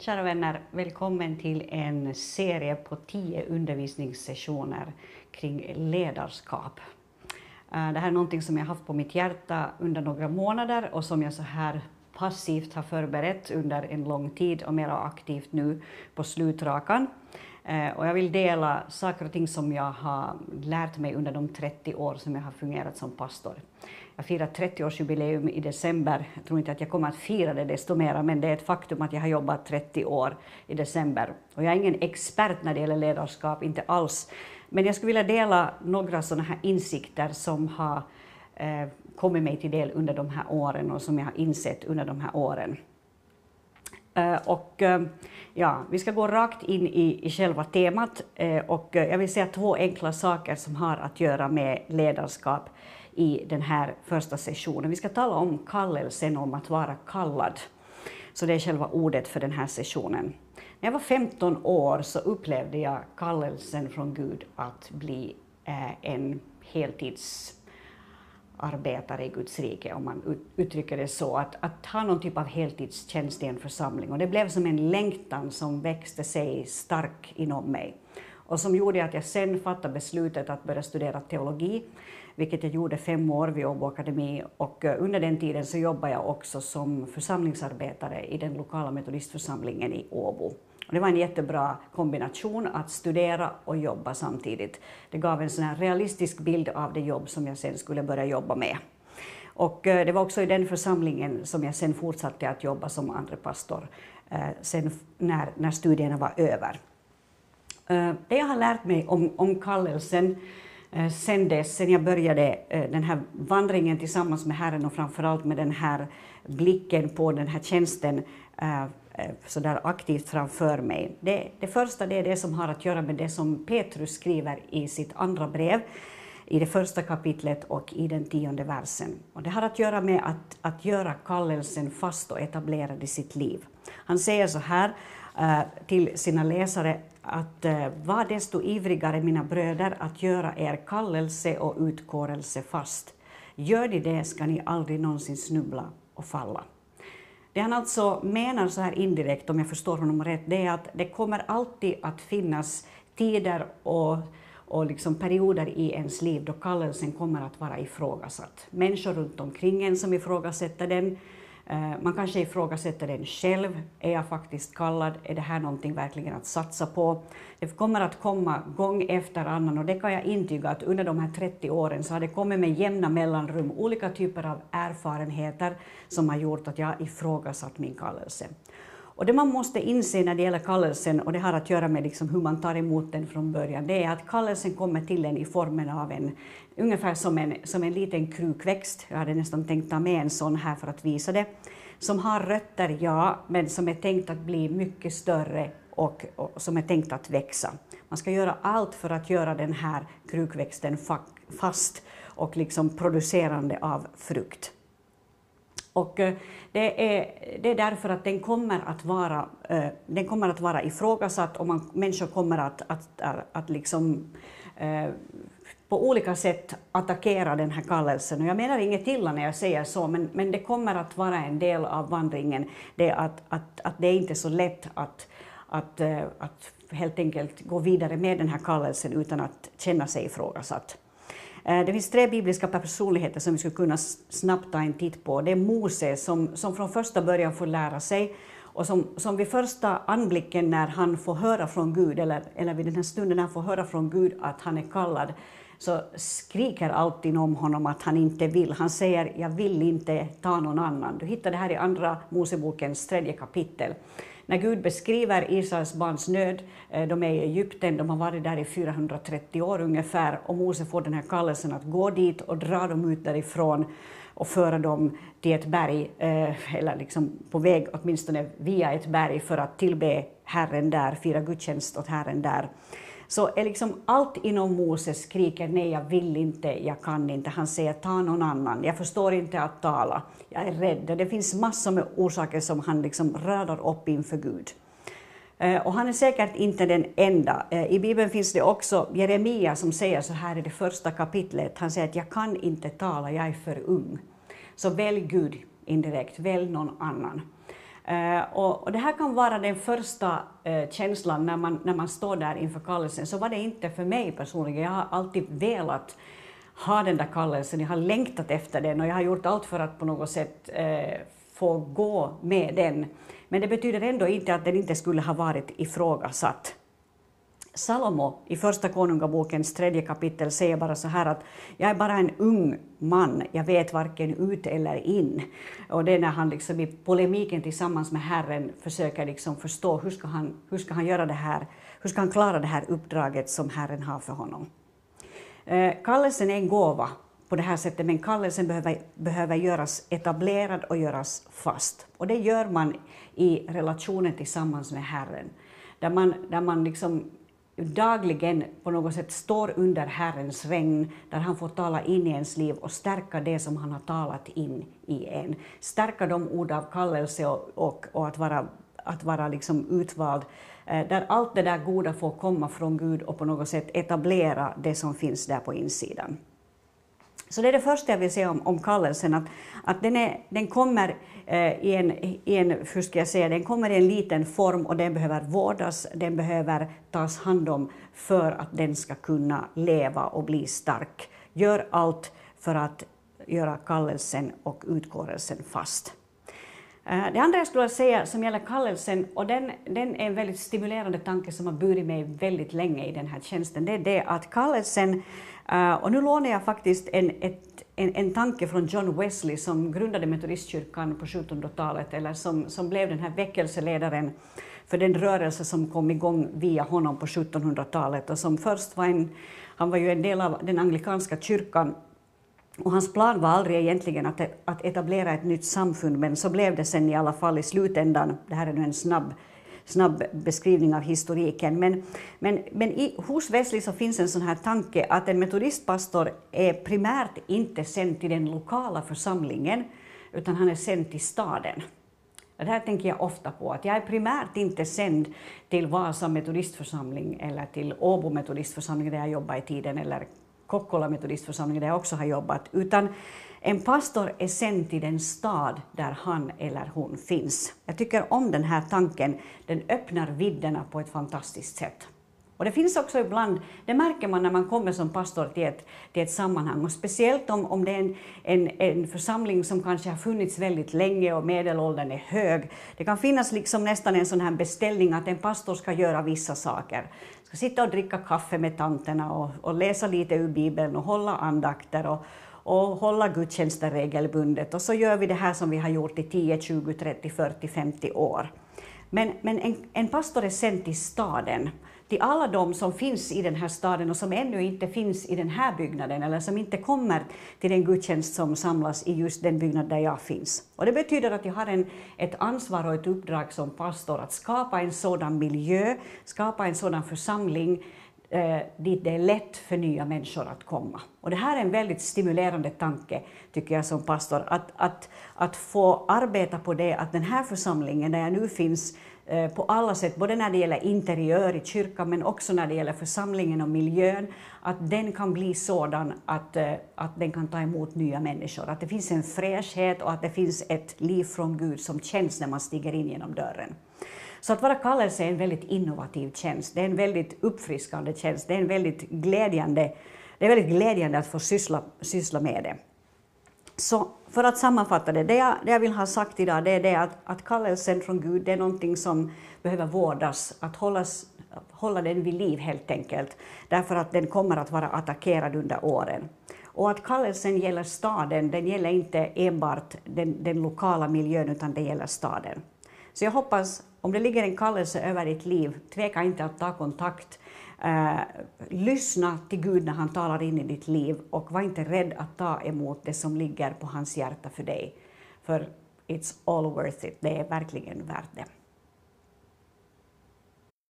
Kära vänner, välkommen till en serie på tio undervisningssessioner kring ledarskap. Eh, det här är någonting som jag haft på mitt hjärta under några månader och som jag så här passivt har förberett under en lång tid och mera aktivt nu på slutrakan. Eh, och jag vill dela saker och ting som jag har lärt mig under de 30 år som jag har fungerat som pastor. Jag firar 30-årsjubileum i december. Jag tror inte att jag kommer att fira det desto mera, men det är ett faktum att jag har jobbat 30 år i december. Och jag är ingen expert när det gäller ledarskap, inte alls. Men jag skulle vilja dela några sådana här insikter som har eh, kommit mig till del under de här åren och som jag har insett under de här åren. Eh, och eh, ja, vi ska gå rakt in i, i själva temat eh, och jag vill säga två enkla saker som har att göra med ledarskap i den här första sessionen. Vi ska tala om kallelsen, om att vara kallad. Så det är själva ordet för den här sessionen. När jag var 15 år så upplevde jag kallelsen från Gud att bli en heltids arbetare i Guds rike, om man uttrycker det så, att, att ha någon typ av heltidstjänst i en församling. Och det blev som en längtan som växte sig stark inom mig och som gjorde att jag sen fattade beslutet att börja studera teologi, vilket jag gjorde fem år vid Åbo Akademi. Och eh, under den tiden så jobbade jag också som församlingsarbetare i den lokala metodistförsamlingen i Åbo. Och det var en jättebra kombination att studera och jobba samtidigt. Det gav en sån här realistisk bild av det jobb som jag sen skulle börja jobba med. Och eh, det var också i den församlingen som jag sen fortsatte att jobba som andre pastor eh, sen när, när studierna var över. Eh, det jag har lärt mig om, om kallelsen sen dess, sen jag började den här vandringen tillsammans med Herren och framförallt med den här blicken på den här tjänsten Eh, sådär aktivt framför mig. Det, det första det är det som har att göra med det som Petrus skriver i sitt andra brev, i det första kapitlet och i den tionde versen. Och det har att göra med att, att göra kallelsen fast och etablerad i sitt liv. Han säger så här uh, till sina läsare att uh, var desto ivrigare, mina bröder, att göra er kallelse och utkårelse fast. Gör ni det ska ni aldrig någonsin snubbla och falla. Det han alltså menar så här indirekt, om jag förstår honom rätt, det är att det kommer alltid att finnas tider och, och liksom perioder i ens liv då kallelsen kommer att vara ifrågasatt. Människor runt omkring en som ifrågasätter den, Eh, man kanske ifrågasätter den själv. Är jag faktiskt kallad? Är det här någonting verkligen att satsa på? Det kommer att komma gång efter annan och det kan jag intyga att under de här 30 åren så har det kommit med jämna mellanrum olika typer av erfarenheter som har gjort att jag ifrågasatt min kallelse. Och det man måste inse när det gäller kallelsen, och det har att göra med liksom hur man tar emot den från början, det är att kallelsen kommer till en i formen av en, ungefär som en, som en liten krukväxt. Jag hade nästan tänkt ta med en sån här för att visa det. Som har rötter, ja, men som är tänkt att bli mycket större och, och som är tänkt att växa. Man ska göra allt för att göra den här krukväxten fast och liksom producerande av frukt. Och eh, det är, det är därför att den kommer att vara, eh, den kommer att vara ifrågasatt och man, människor kommer att, att, att liksom, eh, på olika sätt attackera den här kallelsen. Och jag menar inget illa när jag säger så, men, men det kommer att vara en del av vandringen, det att, att, att det är inte är så lätt att, att, att helt enkelt gå vidare med den här kallelsen utan att känna sig ifrågasatt. Eh, det finns tre bibliska personligheter som vi skulle kunna snabbt ta en titt på. Det är Mose som, som från första början får lära sig och som, som vid första anblicken när han får höra från Gud, eller, eller vid den här stunden när han får höra från Gud att han är kallad, så skriker alltid om honom att han inte vill. Han säger ”jag vill inte ta någon annan”. Du hittar det här i Andra Mosebokens tredje kapitel. När Gud beskriver Israels barns nöd, eh, de är i Egypten, de har varit där i 430 år ungefär, och Mose får den här kallelsen att gå dit och dra dem ut därifrån och föra dem till ett berg, eh, eller liksom på väg åtminstone via ett berg för att tillbe Herren där, fira gudstjänst åt Herren där så är liksom allt inom Moses skriker nej, jag vill inte, jag kan inte. Han säger ta någon annan, jag förstår inte att tala, jag är rädd. Det finns massor med orsaker som han liksom radar upp inför Gud. Eh, och han är säkert inte den enda. Eh, I Bibeln finns det också Jeremia som säger så här i det första kapitlet. Han säger att jag kan inte tala, jag är för ung. Så välj Gud indirekt, välj någon annan. Eh, och, och, det här kan vara den första eh, känslan när man, när man står där inför kallelsen. Så var det inte för mig personligen. Jag har alltid velat ha den där kallelsen, jag har längtat efter den och jag har gjort allt för att på något sätt eh, få gå med den. Men det betyder ändå inte att den inte skulle ha varit ifrågasatt. Salomo i Första Konungabokens tredje kapitel säger bara så här att jag är bara en ung man, jag vet varken ut eller in. Och det är när han liksom i polemiken tillsammans med Herren försöker liksom förstå hur ska, han, hur ska han göra det här, hur ska han klara det här uppdraget som Herren har för honom. Eh, kallelsen är en gåva på det här sättet, men kallelsen behöver, behöver göras etablerad och göras fast. Och det gör man i relationen tillsammans med Herren, där man, där man liksom dagligen på något sätt står under Herrens regn, där han får tala in i ens liv och stärka det som han har talat in i en. Stärka de ord av kallelse och, och, och att vara, att vara liksom utvald, eh, där allt det där goda får komma från Gud och på något sätt etablera det som finns där på insidan. Så det är det första jag vill säga om, om kallelsen, att, att den, är, den kommer eh, i, en, i en, hur ska jag säga, den kommer i en liten form och den behöver vårdas, den behöver tas hand om för att den ska kunna leva och bli stark. Gör allt för att göra kallelsen och utkårelsen fast. Eh, det andra jag skulle säga som gäller kallelsen, och den, den är en väldigt stimulerande tanke som har burit mig väldigt länge i den här tjänsten, det är det att kallelsen eh, och nu lånar jag faktiskt en, ett, en, en tanke från John Wesley som grundade Metodistkyrkan på 1700-talet, eller som, som blev den här väckelseledaren för den rörelse som kom igång via honom på 1700-talet och som först var en, han var ju en del av den anglikanska kyrkan och hans plan var aldrig egentligen att, att etablera ett nytt samfund, men så blev det sen i alla fall i slutändan. Det här är nu en snabb snabb beskrivning av historiken. Men, men, men i, hos Wesley så finns en sån här tanke att en metodistpastor är primärt inte sänd till den lokala församlingen, utan han är sänd till staden. Det här tänker jag ofta på, att jag är primärt inte sänd till Vasa metodistförsamling eller till Åbo metodistförsamling där jag jobbade i tiden, eller Kokkola metodistförsamling där jag också har jobbat, utan en pastor är sänd till den stad där han eller hon finns. Jag tycker om den här tanken, den öppnar vidderna på ett fantastiskt sätt. Och det finns också ibland, det märker man när man kommer som pastor till ett, till ett sammanhang, och speciellt om, om det är en, en, en församling som kanske har funnits väldigt länge och medelåldern är hög. Det kan finnas liksom nästan en sån här beställning att en pastor ska göra vissa saker. Ska sitta och dricka kaffe med tanterna och, och läsa lite ur Bibeln och hålla andakter och, och hålla gudstjänster regelbundet. Och så gör vi det här som vi har gjort i 10, 20, 30, 40, 50 år. Men, men en, en pastor är sänd till staden, till alla de som finns i den här staden och som ännu inte finns i den här byggnaden eller som inte kommer till den gudstjänst som samlas i just den byggnad där jag finns. Och det betyder att jag har en, ett ansvar och ett uppdrag som pastor att skapa en sådan miljö, skapa en sådan församling eh, dit det är lätt för nya människor att komma. Och det här är en väldigt stimulerande tanke, tycker jag som pastor, att, att, att få arbeta på det, att den här församlingen, där jag nu finns, eh, på alla sätt, både när det gäller interiör i kyrkan, men också när det gäller församlingen och miljön, att den kan bli sådan att, eh, att den kan ta emot nya människor. Att det finns en fräschhet och att det finns ett liv från Gud som känns när man stiger in genom dörren. Så att vara kallelse är en väldigt innovativ tjänst, det är en väldigt uppfriskande tjänst, det är en väldigt glädjande, det är väldigt glädjande att få syssla, syssla med det. Så för att sammanfatta det, det jag, det jag vill ha sagt idag det är det att, att kallelsen från Gud det är någonting som behöver vårdas, att hållas, hålla den vid liv helt enkelt, därför att den kommer att vara attackerad under åren. Och att kallelsen gäller staden, den gäller inte enbart den, den lokala miljön, utan det gäller staden. Så jag hoppas, om det ligger en kallelse över ditt liv, tveka inte att ta kontakt. Eh, lyssna till Gud när han talar in i ditt liv och var inte rädd att ta emot det som ligger på hans hjärta för dig. För it's all worth it, det är verkligen värt det.